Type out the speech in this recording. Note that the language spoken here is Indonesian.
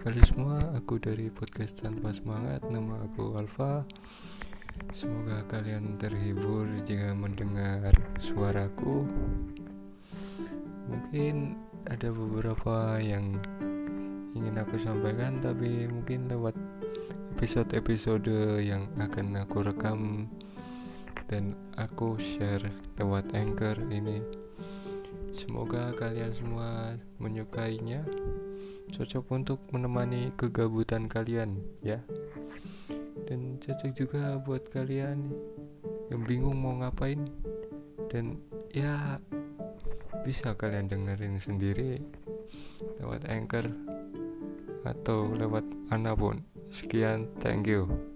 kali semua, aku dari podcast Tanpa Semangat. Nama aku Alfa. Semoga kalian terhibur jika mendengar suaraku. Mungkin ada beberapa yang ingin aku sampaikan Tapi mungkin lewat episode-episode yang akan aku rekam Dan aku share lewat Anchor ini. Semoga kalian semua menyukainya cocok untuk menemani kegabutan kalian ya. Dan cocok juga buat kalian yang bingung mau ngapain. Dan ya bisa kalian dengerin sendiri lewat anchor atau lewat mana pun sekian thank you